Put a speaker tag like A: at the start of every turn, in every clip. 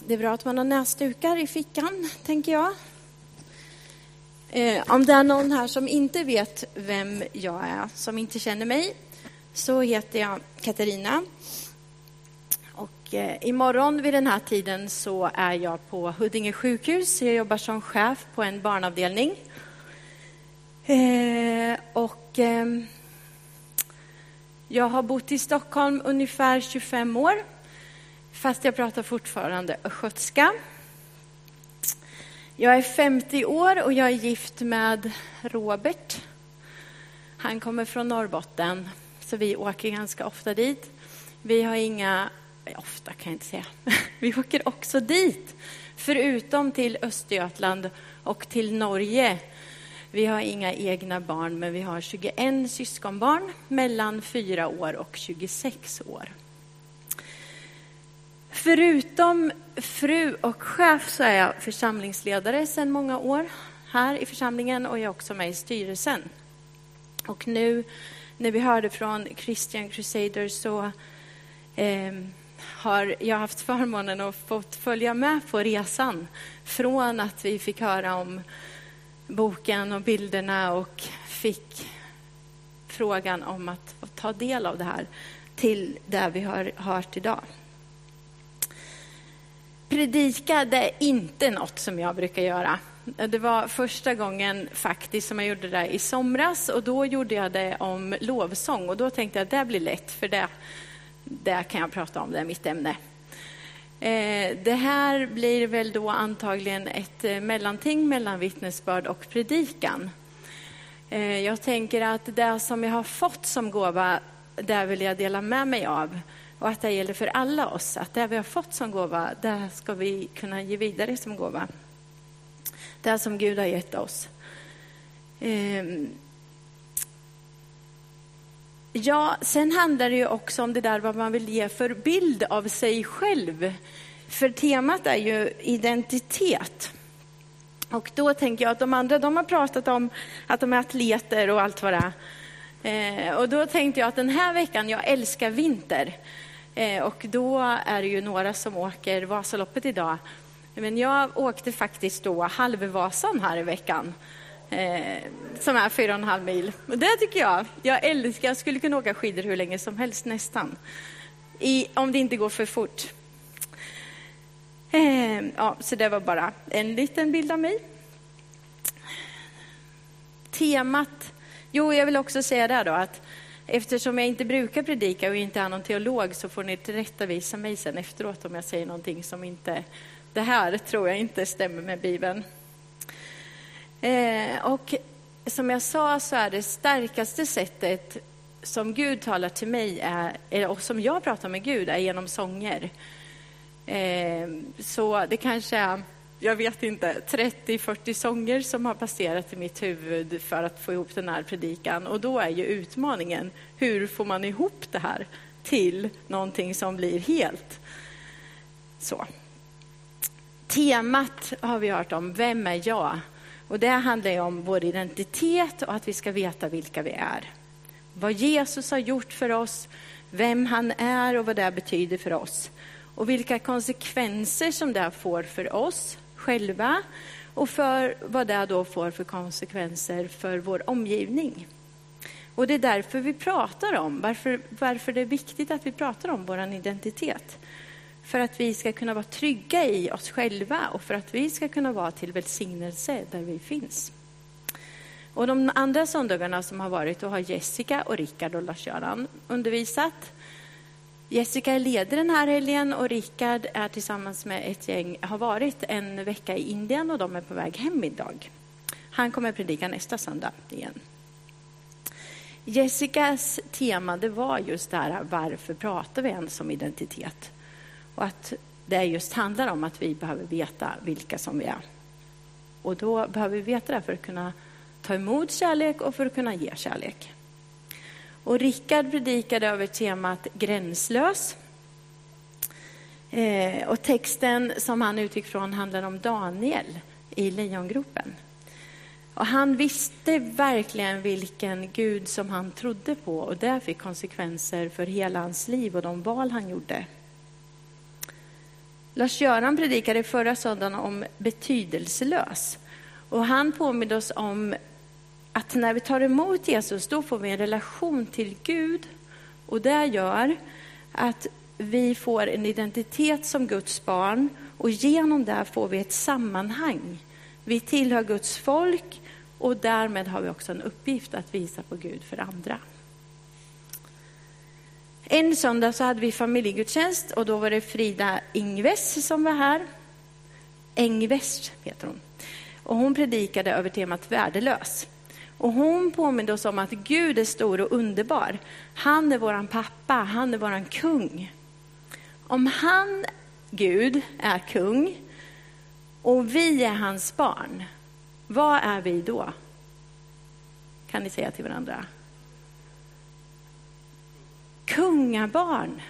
A: Det är bra att man har näsdukar i fickan, tänker jag. Eh, om det är någon här som inte vet vem jag är, som inte känner mig, så heter jag Katarina. Och eh, imorgon vid den här tiden så är jag på Huddinge sjukhus. Jag jobbar som chef på en barnavdelning. Eh, och jag har bott i Stockholm ungefär 25 år, fast jag pratar fortfarande östgötska. Jag är 50 år och jag är gift med Robert. Han kommer från Norrbotten, så vi åker ganska ofta dit. Vi har inga, ofta kan jag inte säga, vi åker också dit, förutom till Östergötland och till Norge. Vi har inga egna barn, men vi har 21 syskonbarn mellan 4 år och 26 år. Förutom fru och chef så är jag församlingsledare sedan många år här i församlingen och jag är också med i styrelsen. Och nu när vi hörde från Christian Crusader så eh, har jag haft förmånen att få följa med på resan från att vi fick höra om boken och bilderna och fick frågan om att få ta del av det här till det vi har hört idag predikade är inte något som jag brukar göra. Det var första gången faktiskt som jag gjorde det i somras och då gjorde jag det om lovsång och då tänkte jag att det blir lätt för det, det kan jag prata om, det är mitt ämne. Eh, det här blir väl då antagligen ett eh, mellanting mellan vittnesbörd och predikan. Eh, jag tänker att det som jag har fått som gåva, det vill jag dela med mig av. Och att det gäller för alla oss, att det vi har fått som gåva, det ska vi kunna ge vidare som gåva. Det som Gud har gett oss. Ehm. Ja, sen handlar det ju också om det där vad man vill ge för bild av sig själv. För temat är ju identitet. Och då tänker jag att de andra, de har pratat om att de är atleter och allt vad det är. Ehm. Och då tänkte jag att den här veckan, jag älskar vinter. Eh, och då är det ju några som åker Vasaloppet idag. Men jag åkte faktiskt då halvvasan här i veckan. Eh, som är fyra och en halv mil. Och det tycker jag, jag älskar, jag skulle kunna åka skidor hur länge som helst nästan. I, om det inte går för fort. Eh, ja, så det var bara en liten bild av mig. Temat, jo jag vill också säga det då att Eftersom jag inte brukar predika och inte är någon teolog så får ni tillrättavisa mig sen efteråt om jag säger någonting som inte, det här tror jag inte stämmer med Bibeln. Eh, och som jag sa så är det starkaste sättet som Gud talar till mig, är, och som jag pratar med Gud, är genom sånger. Eh, så det kanske är jag vet inte, 30-40 sånger som har passerat i mitt huvud för att få ihop den här predikan. Och då är ju utmaningen, hur får man ihop det här till någonting som blir helt? Så. Temat har vi hört om, vem är jag? Och det handlar ju om vår identitet och att vi ska veta vilka vi är. Vad Jesus har gjort för oss, vem han är och vad det betyder för oss. Och vilka konsekvenser som det får för oss själva och för vad det då får för konsekvenser för vår omgivning. Och det är därför vi pratar om, varför, varför det är viktigt att vi pratar om vår identitet. För att vi ska kunna vara trygga i oss själva och för att vi ska kunna vara till välsignelse där vi finns. Och de andra söndagarna som har varit, då har Jessica och Rickard och Lars-Göran undervisat. Jessica leder den här helgen och Rickard är tillsammans med ett gäng, har varit en vecka i Indien och de är på väg hem idag. Han kommer predika nästa söndag igen. Jessicas tema det var just det här, varför pratar vi ens om identitet? Och att det just handlar om att vi behöver veta vilka som vi är. Och då behöver vi veta det för att kunna ta emot kärlek och för att kunna ge kärlek. Och Rickard predikade över temat gränslös. Eh, och texten som han utgick från handlar om Daniel i lejongropen. Och han visste verkligen vilken Gud som han trodde på och det fick konsekvenser för hela hans liv och de val han gjorde. Lars-Göran predikade förra söndagen om betydelselös. Och han påminner oss om att när vi tar emot Jesus, då får vi en relation till Gud. Och det gör att vi får en identitet som Guds barn och genom det får vi ett sammanhang. Vi tillhör Guds folk och därmed har vi också en uppgift att visa på Gud för andra. En söndag så hade vi familjegudstjänst och då var det Frida Ingves som var här. Engves heter hon. Och hon predikade över temat värdelös. Och hon påminde oss om att Gud är stor och underbar. Han är våran pappa, han är våran kung. Om han, Gud, är kung och vi är hans barn, vad är vi då? Kan ni säga till varandra? Kungabarn.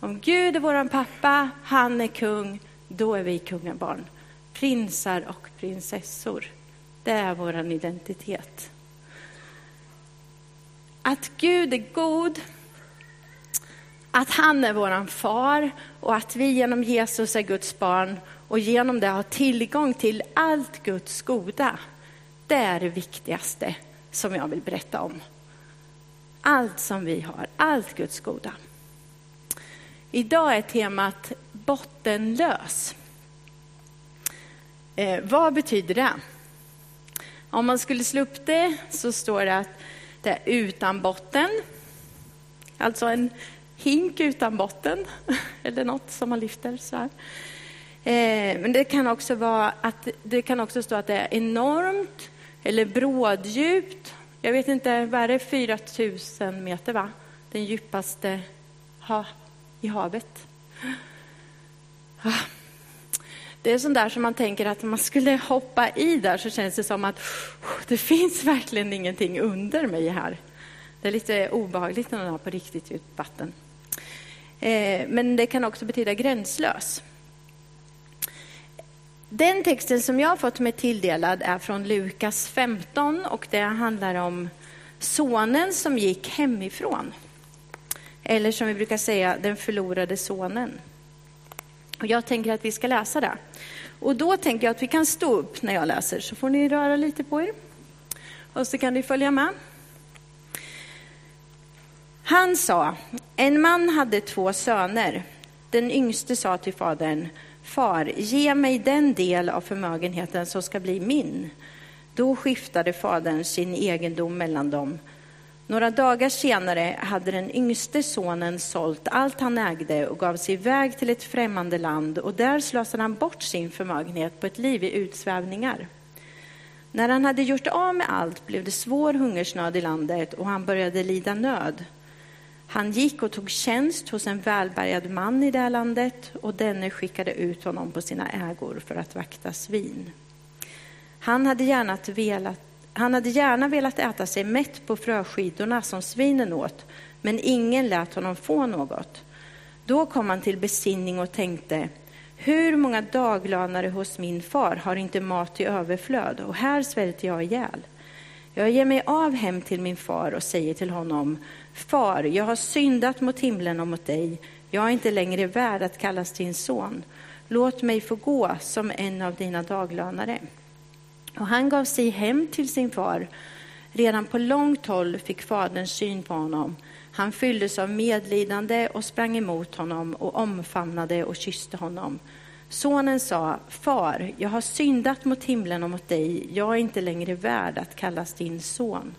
A: Om Gud är våran pappa, han är kung, då är vi kungabarn. Prinsar och prinsessor. Det är vår identitet. Att Gud är god, att han är vår far och att vi genom Jesus är Guds barn och genom det har tillgång till allt Guds goda. Det är det viktigaste som jag vill berätta om. Allt som vi har, allt Guds goda. Idag är temat bottenlös. Eh, vad betyder det? Om man skulle slå upp det så står det att det är utan botten. Alltså en hink utan botten, eller något som man lyfter så här. Eh, men det kan också vara att det kan också stå att det är enormt eller bråddjupt. Jag vet inte, vad är det, 4 000 meter va? Den djupaste ha, i havet. Ah. Det är sånt där som man tänker att om man skulle hoppa i där så känns det som att det finns verkligen ingenting under mig här. Det är lite obehagligt när man har på riktigt djupt vatten. Eh, men det kan också betyda gränslös. Den texten som jag har fått mig tilldelad är från Lukas 15 och det handlar om sonen som gick hemifrån. Eller som vi brukar säga, den förlorade sonen. Och jag tänker att vi ska läsa det. Och då tänker jag att vi kan stå upp när jag läser, så får ni röra lite på er. Och så kan ni följa med. Han sa, en man hade två söner. Den yngste sa till fadern, far, ge mig den del av förmögenheten som ska bli min. Då skiftade fadern sin egendom mellan dem. Några dagar senare hade den yngste sonen sålt allt han ägde och gav sig iväg till ett främmande land och där slösade han bort sin förmögenhet på ett liv i utsvävningar. När han hade gjort av med allt blev det svår hungersnöd i landet och han började lida nöd. Han gick och tog tjänst hos en välbärgad man i det landet och denne skickade ut honom på sina ägor för att vakta svin. Han hade gärna velat han hade gärna velat äta sig mätt på fröskidorna som svinen åt, men ingen lät honom få något. Då kom han till besinning och tänkte, hur många daglönare hos min far har inte mat i överflöd och här svälter jag ihjäl. Jag ger mig av hem till min far och säger till honom, Far, jag har syndat mot himlen och mot dig. Jag är inte längre värd att kallas din son. Låt mig få gå som en av dina daglönare. Och han gav sig hem till sin far. Redan på långt håll fick fadern syn på honom. Han fylldes av medlidande och sprang emot honom och omfamnade och kysste honom. Sonen sa, Far, jag har syndat mot himlen och mot dig. Jag är inte längre värd att kallas din son.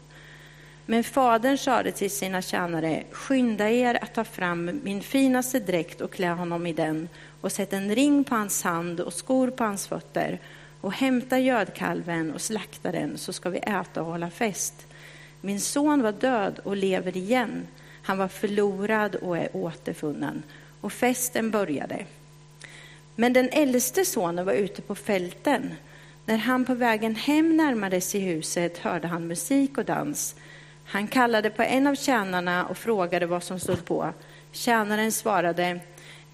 A: Men fadern sade till sina tjänare, skynda er att ta fram min finaste dräkt och klä honom i den och sätt en ring på hans hand och skor på hans fötter och hämta gödkalven och slakta den så ska vi äta och hålla fest. Min son var död och lever igen. Han var förlorad och är återfunnen. Och festen började. Men den äldste sonen var ute på fälten. När han på vägen hem närmade sig huset hörde han musik och dans. Han kallade på en av tjänarna och frågade vad som stod på. Tjänaren svarade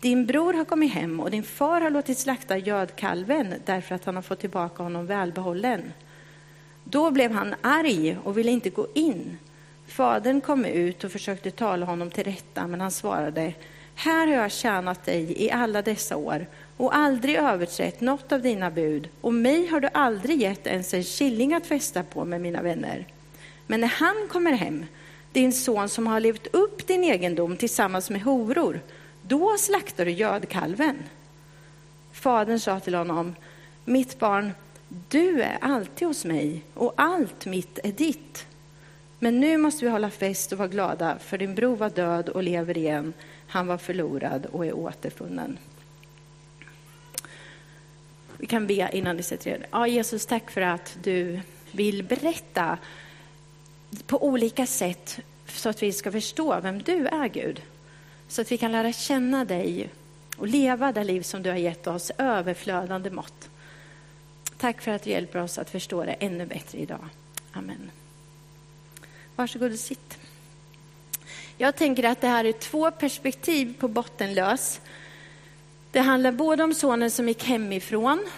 A: din bror har kommit hem och din far har låtit slakta gödkalven därför att han har fått tillbaka honom välbehållen. Då blev han arg och ville inte gå in. Fadern kom ut och försökte tala honom till rätta, men han svarade Här har jag tjänat dig i alla dessa år och aldrig överträtt något av dina bud och mig har du aldrig gett ens en killing att fästa på med mina vänner. Men när han kommer hem, din son som har levt upp din egendom tillsammans med horor, då slaktar du gödkalven. Fadern sa till honom, mitt barn, du är alltid hos mig och allt mitt är ditt. Men nu måste vi hålla fest och vara glada, för din bror var död och lever igen. Han var förlorad och är återfunnen. Vi kan be innan vi sätter er. Ja, Jesus, tack för att du vill berätta på olika sätt så att vi ska förstå vem du är, Gud. Så att vi kan lära känna dig och leva det liv som du har gett oss, överflödande mått. Tack för att du hjälper oss att förstå det ännu bättre idag. Amen. Varsågod och sitt. Jag tänker att det här är två perspektiv på bottenlös. Det handlar både om sonen som gick hemifrån,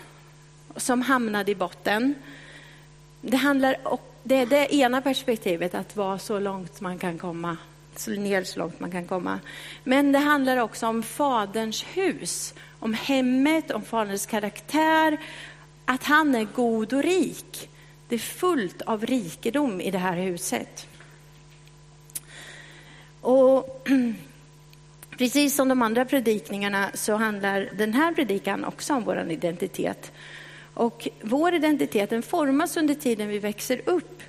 A: som hamnade i botten. Det, handlar, det är det ena perspektivet, att vara så långt man kan komma, ner så långt man kan komma. Men det handlar också om Faderns hus, om hemmet, om Faderns karaktär, att han är god och rik. Det är fullt av rikedom i det här huset. Och precis som de andra predikningarna så handlar den här predikan också om vår identitet. Och vår identitet den formas under tiden vi växer upp.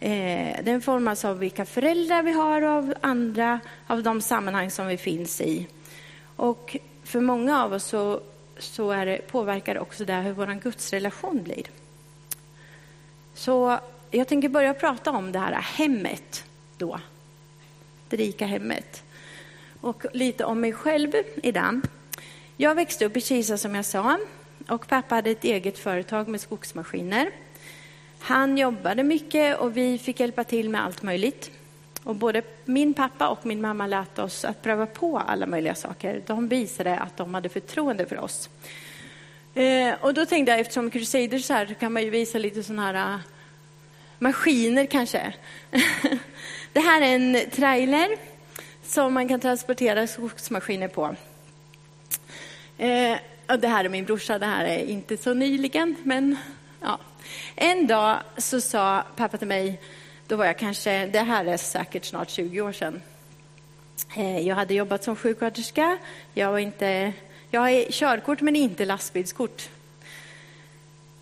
A: Eh, den formas av vilka föräldrar vi har och av andra, av de sammanhang som vi finns i. Och för många av oss så, så är det, påverkar det också det hur vår gudsrelation blir. Så jag tänker börja prata om det här hemmet då det rika hemmet. Och lite om mig själv i den. Jag växte upp i Kisa som jag sa och pappa hade ett eget företag med skogsmaskiner. Han jobbade mycket och vi fick hjälpa till med allt möjligt. Och både min pappa och min mamma lät oss att pröva på alla möjliga saker. De visade att de hade förtroende för oss. Eh, och då tänkte jag, eftersom Crusaders här, så kan man ju visa lite sådana här eh, maskiner kanske. Det här är en trailer som man kan transportera skogsmaskiner på. Eh, och det här är min brorsa, det här är inte så nyligen, men ja. En dag så sa pappa till mig, då var jag kanske, det här är säkert snart 20 år sedan. Eh, jag hade jobbat som sjuksköterska, jag var inte, jag har körkort men inte lastbilskort.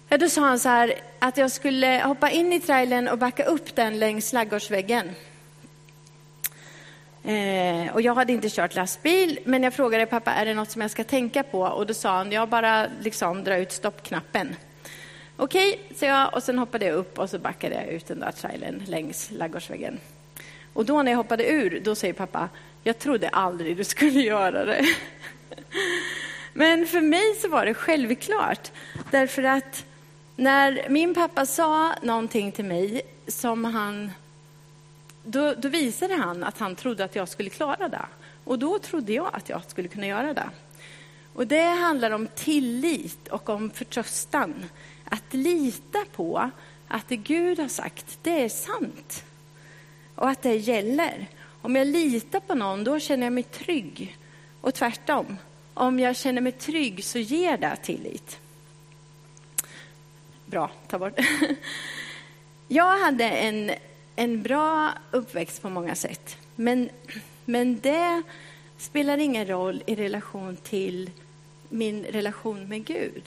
A: Då sa han så här, att jag skulle hoppa in i trailern och backa upp den längs ladugårdsväggen. Eh, och jag hade inte kört lastbil, men jag frågade pappa, är det något som jag ska tänka på? Och då sa han, jag bara liksom dra ut stoppknappen. Okej, okay, så jag, och sen hoppade jag upp och så backade jag ut den där trailern längs ladugårdsväggen. Och då när jag hoppade ur, då säger pappa, jag trodde aldrig du skulle göra det. Men för mig så var det självklart, därför att när min pappa sa någonting till mig som han då, då visade han att han trodde att jag skulle klara det. Och då trodde jag att jag skulle kunna göra det. Och det handlar om tillit och om förtröstan. Att lita på att det Gud har sagt, det är sant. Och att det gäller. Om jag litar på någon, då känner jag mig trygg. Och tvärtom. Om jag känner mig trygg så ger det tillit. Bra, ta bort. Jag hade en en bra uppväxt på många sätt. Men, men det spelar ingen roll i relation till min relation med Gud.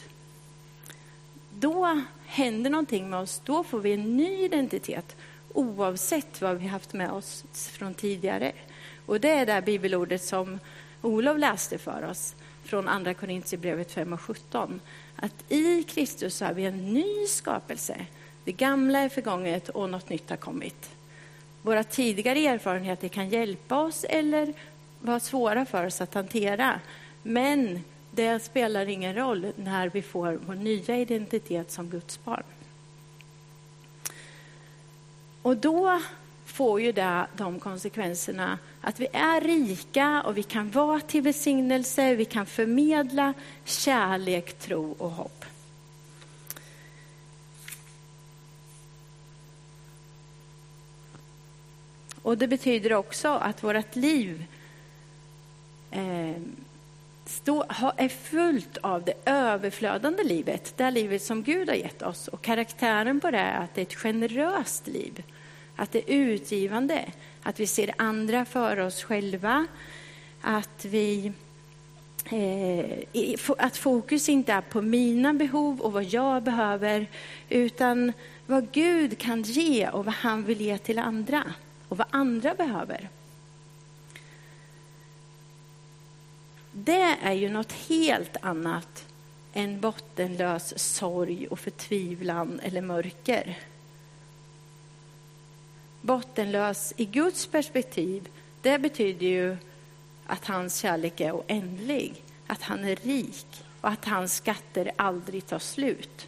A: Då händer någonting med oss, då får vi en ny identitet oavsett vad vi haft med oss från tidigare. Och det är det bibelordet som Olof läste för oss från Andra Korintierbrevet 5 och 17. Att i Kristus har vi en ny skapelse. Det gamla är förgånget och något nytt har kommit. Våra tidigare erfarenheter kan hjälpa oss eller var svåra för oss att hantera. Men det spelar ingen roll när vi får vår nya identitet som Guds barn. Och då får ju det de konsekvenserna att vi är rika och vi kan vara till välsignelse, vi kan förmedla kärlek, tro och hopp. Och det betyder också att vårt liv eh, stå, ha, är fullt av det överflödande livet, det livet som Gud har gett oss. Och karaktären på det är att det är ett generöst liv, att det är utgivande, att vi ser andra för oss själva, att vi eh, att fokus inte är på mina behov och vad jag behöver, utan vad Gud kan ge och vad han vill ge till andra och vad andra behöver. Det är ju något helt annat än bottenlös sorg och förtvivlan eller mörker. Bottenlös i Guds perspektiv, det betyder ju att hans kärlek är oändlig, att han är rik och att hans skatter aldrig tar slut.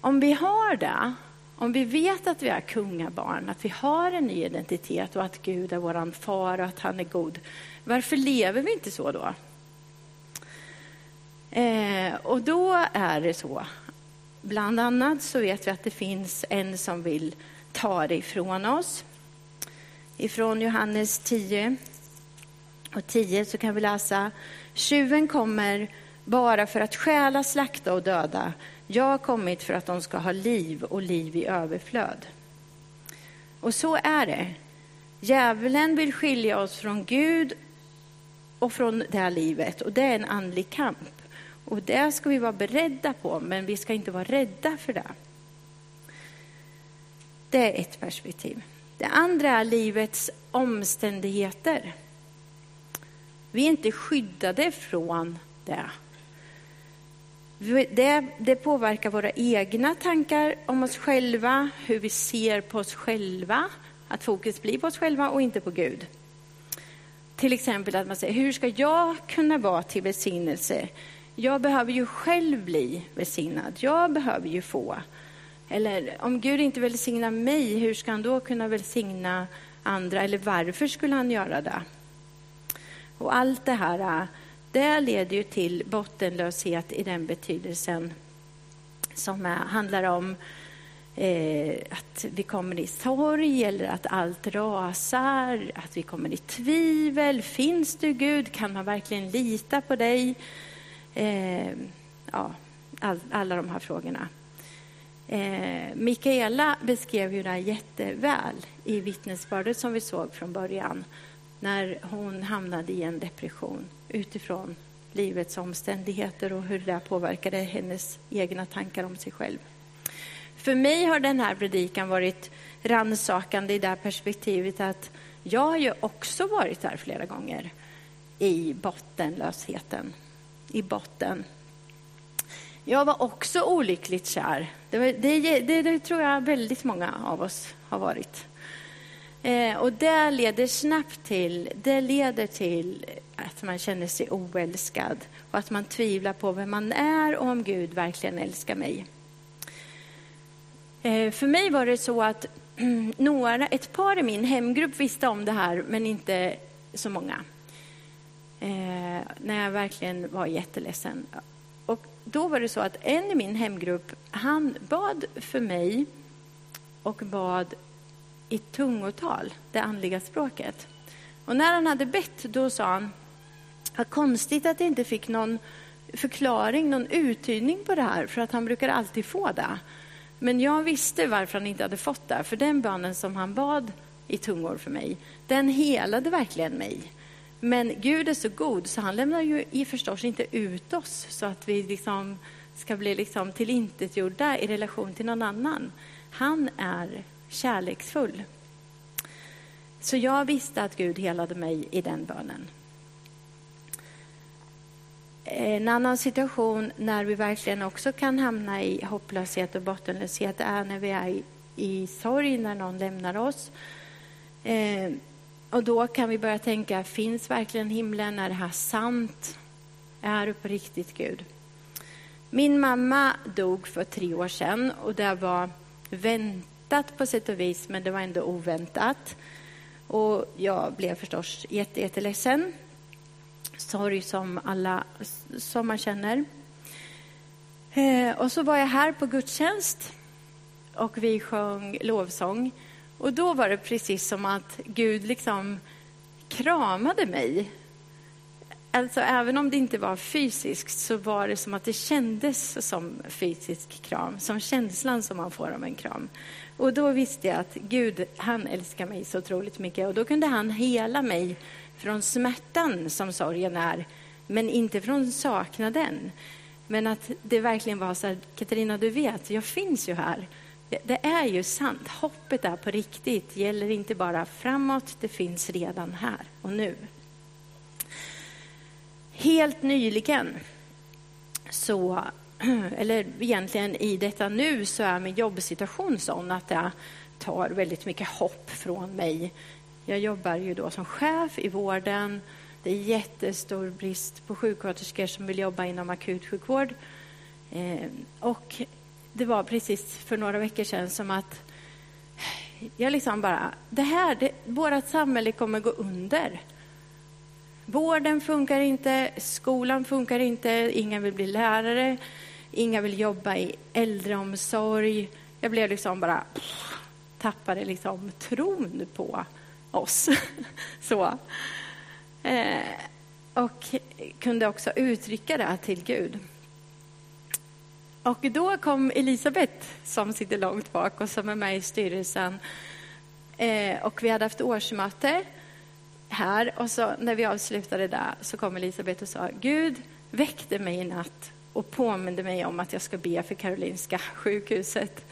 A: Om vi har det, om vi vet att vi är kungabarn, att vi har en ny identitet och att Gud är vår far och att han är god, varför lever vi inte så då? Eh, och då är det så, bland annat så vet vi att det finns en som vill ta det ifrån oss. Ifrån Johannes 10 och 10 så kan vi läsa Tjuven kommer bara för att stjäla, slakta och döda. Jag har kommit för att de ska ha liv och liv i överflöd. Och så är det. Djävulen vill skilja oss från Gud och från det här livet och det är en andlig kamp. Och det ska vi vara beredda på, men vi ska inte vara rädda för det. Det är ett perspektiv. Det andra är livets omständigheter. Vi är inte skyddade från det. Det, det, påverkar våra egna tankar om oss själva, hur vi ser på oss själva, att fokus blir på oss själva och inte på Gud. Till exempel att man säger, hur ska jag kunna vara till välsignelse? Jag behöver ju själv bli välsignad, jag behöver ju få. Eller om Gud inte välsignar mig, hur ska han då kunna välsigna andra? Eller varför skulle han göra det? Och allt det här, det leder ju till bottenlöshet i den betydelsen som handlar om eh, att vi kommer i sorg eller att allt rasar, att vi kommer i tvivel. Finns du Gud? Kan man verkligen lita på dig? Eh, ja, all, alla de här frågorna. Eh, Mikaela beskrev ju det här jätteväl i vittnesbördet som vi såg från början när hon hamnade i en depression utifrån livets omständigheter och hur det påverkade hennes egna tankar om sig själv. För mig har den här predikan varit rannsakande i det perspektivet att jag har ju också varit där flera gånger i bottenlösheten, i botten. Jag var också olyckligt kär. Det, det, det, det tror jag väldigt många av oss har varit. Eh, och det leder snabbt till, det leder till att man känner sig oälskad och att man tvivlar på vem man är och om Gud verkligen älskar mig. Eh, för mig var det så att några, ett par i min hemgrupp visste om det här, men inte så många. Eh, när jag verkligen var jätteledsen. Och då var det så att en i min hemgrupp, han bad för mig och bad i tungotal, det andliga språket. Och när han hade bett, då sa han, vad konstigt att det inte fick någon förklaring, någon uttydning på det här, för att han brukar alltid få det. Men jag visste varför han inte hade fått det, för den bönen som han bad i tungor för mig, den helade verkligen mig. Men Gud är så god, så han lämnar ju i förstås inte ut oss så att vi liksom ska bli liksom tillintetgjorda i relation till någon annan. Han är kärleksfull. Så jag visste att Gud helade mig i den bönen. En annan situation när vi verkligen också kan hamna i hopplöshet och bottenlöshet är när vi är i, i sorg, när någon lämnar oss. Eh, och då kan vi börja tänka, finns verkligen himlen? Är det här sant? Är det på riktigt Gud? Min mamma dog för tre år sedan och det var väntat på sätt och vis, men det var ändå oväntat. Och jag blev förstås jätteledsen sorg som alla som man känner. Eh, och så var jag här på gudstjänst och vi sjöng lovsång. Och då var det precis som att Gud liksom kramade mig. Alltså även om det inte var fysiskt så var det som att det kändes som fysisk kram, som känslan som man får av en kram. Och då visste jag att Gud, han älskar mig så otroligt mycket och då kunde han hela mig från smärtan som sorgen är, men inte från saknaden. Men att det verkligen var så här, Katarina du vet, jag finns ju här. Det, det är ju sant, hoppet är på riktigt, gäller inte bara framåt, det finns redan här och nu. Helt nyligen så eller egentligen i detta nu, så är min jobbsituation sån att det tar väldigt mycket hopp från mig. Jag jobbar ju då som chef i vården. Det är jättestor brist på sjuksköterskor som vill jobba inom akutsjukvård. Eh, och det var precis för några veckor sedan som att jag liksom bara, det här, det, vårt samhälle kommer gå under. Vården funkar inte, skolan funkar inte, ingen vill bli lärare, Inga vill jobba i äldreomsorg. Jag blev liksom bara tappade liksom tron på oss. Så. Eh, och kunde också uttrycka det till Gud. Och då kom Elisabeth, som sitter långt bak och som är med i styrelsen. Eh, och vi hade haft årsmöte här och så när vi avslutade där så kom Elisabeth och sa Gud väckte mig i natt och påminde mig om att jag ska be för Karolinska sjukhuset.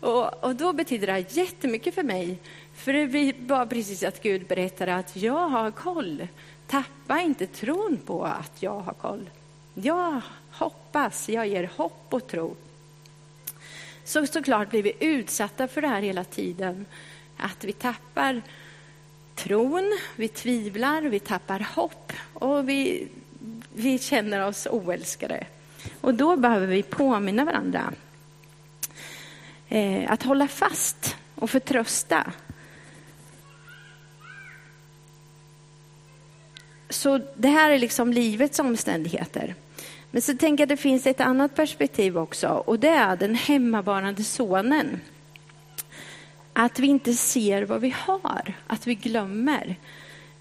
A: Och, och då betyder det här jättemycket för mig. För det var precis att Gud berättade att jag har koll. Tappa inte tron på att jag har koll. Jag hoppas, jag ger hopp och tro. Så såklart blir vi utsatta för det här hela tiden. Att vi tappar tron, vi tvivlar, vi tappar hopp och vi, vi känner oss oälskade. Och då behöver vi påminna varandra. Eh, att hålla fast och förtrösta. Så det här är liksom livets omständigheter. Men så tänker jag att det finns ett annat perspektiv också och det är den hemmavarande sonen. Att vi inte ser vad vi har, att vi glömmer.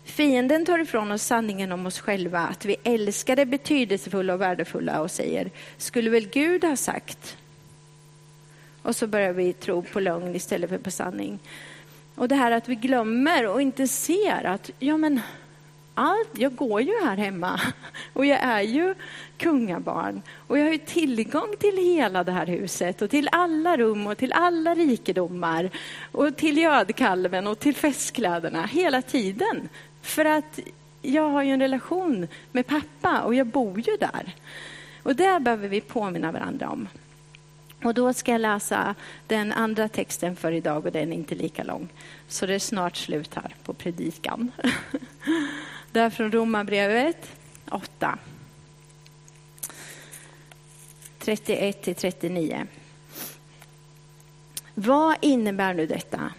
A: Fienden tar ifrån oss sanningen om oss själva, att vi älskar det betydelsefulla och värdefulla och säger, skulle väl Gud ha sagt? Och så börjar vi tro på lögn istället för på sanning. Och det här att vi glömmer och inte ser att, ja men, allt, jag går ju här hemma och jag är ju kungabarn och jag har ju tillgång till hela det här huset och till alla rum och till alla rikedomar och till gödkalven och till festkläderna hela tiden. För att jag har ju en relation med pappa och jag bor ju där. Och det behöver vi påminna varandra om. Och då ska jag läsa den andra texten för idag och den är inte lika lång. Så det är snart slut här på predikan. Det är från Romarbrevet 8. 31 till 39. Vad innebär nu detta?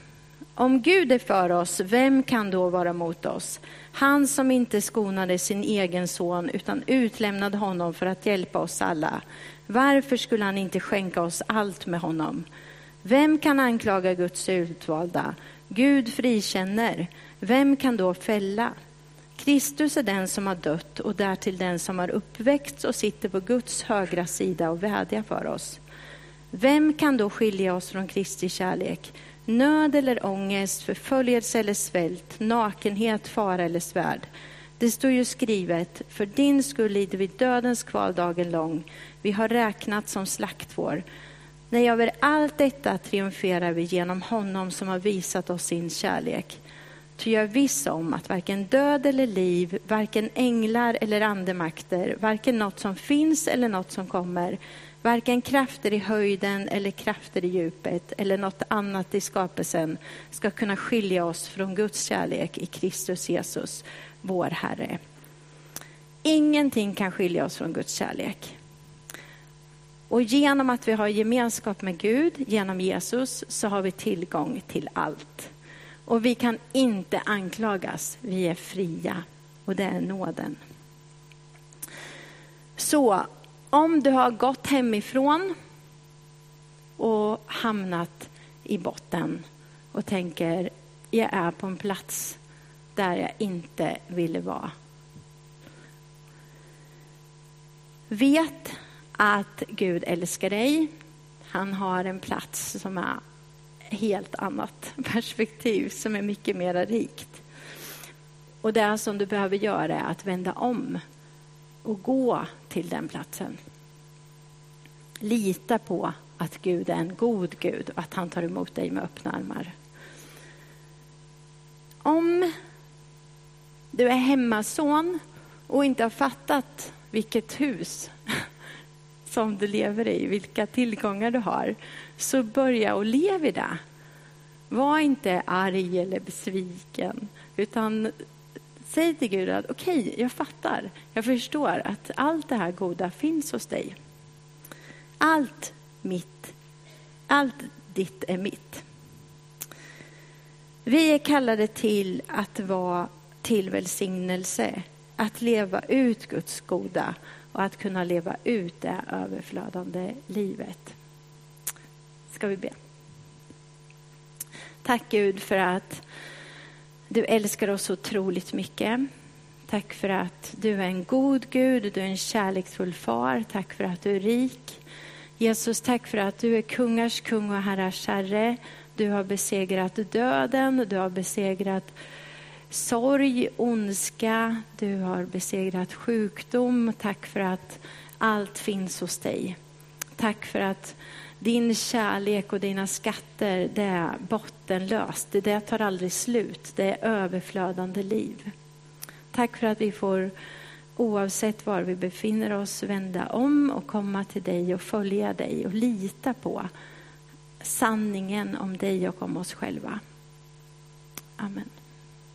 A: Om Gud är för oss, vem kan då vara mot oss? Han som inte skonade sin egen son utan utlämnade honom för att hjälpa oss alla. Varför skulle han inte skänka oss allt med honom? Vem kan anklaga Guds utvalda? Gud frikänner. Vem kan då fälla? Kristus är den som har dött och därtill den som har uppväckts och sitter på Guds högra sida och vädjar för oss. Vem kan då skilja oss från Kristi kärlek? nöd eller ångest, förföljelse eller svält, nakenhet, fara eller svärd. Det står ju skrivet, för din skull lider vi dödens kval dagen lång. Vi har räknat som slaktfår. Nej, över allt detta triumferar vi genom honom som har visat oss sin kärlek. Ty jag är viss om att varken död eller liv, varken änglar eller andemakter, varken något som finns eller något som kommer, Varken krafter i höjden eller krafter i djupet eller något annat i skapelsen ska kunna skilja oss från Guds kärlek i Kristus Jesus, vår Herre. Ingenting kan skilja oss från Guds kärlek. Och genom att vi har gemenskap med Gud, genom Jesus, så har vi tillgång till allt. Och vi kan inte anklagas, vi är fria. Och det är nåden. Så om du har gått hemifrån och hamnat i botten och tänker, jag är på en plats där jag inte ville vara. Vet att Gud älskar dig. Han har en plats som är helt annat perspektiv, som är mycket mer rikt. Och det som du behöver göra är att vända om och gå till den platsen. Lita på att Gud är en god Gud och att han tar emot dig med öppna armar. Om du är hemmason och inte har fattat vilket hus som du lever i, vilka tillgångar du har, så börja och lev i det. Var inte arg eller besviken, utan säg till Gud att okej, okay, jag fattar, jag förstår att allt det här goda finns hos dig. Allt mitt, allt ditt är mitt. Vi är kallade till att vara till välsignelse, att leva ut Guds goda och att kunna leva ut det överflödande livet. Ska vi be? Tack Gud för att du älskar oss otroligt mycket. Tack för att du är en god Gud, du är en kärleksfull far. Tack för att du är rik. Jesus, tack för att du är kungars kung och herrars herre. Du har besegrat döden, du har besegrat sorg, ondska, du har besegrat sjukdom. Tack för att allt finns hos dig. Tack för att din kärlek och dina skatter, det är bottenlöst. Det tar aldrig slut. Det är överflödande liv. Tack för att vi får, oavsett var vi befinner oss, vända om och komma till dig och följa dig och lita på sanningen om dig och om oss själva. Amen.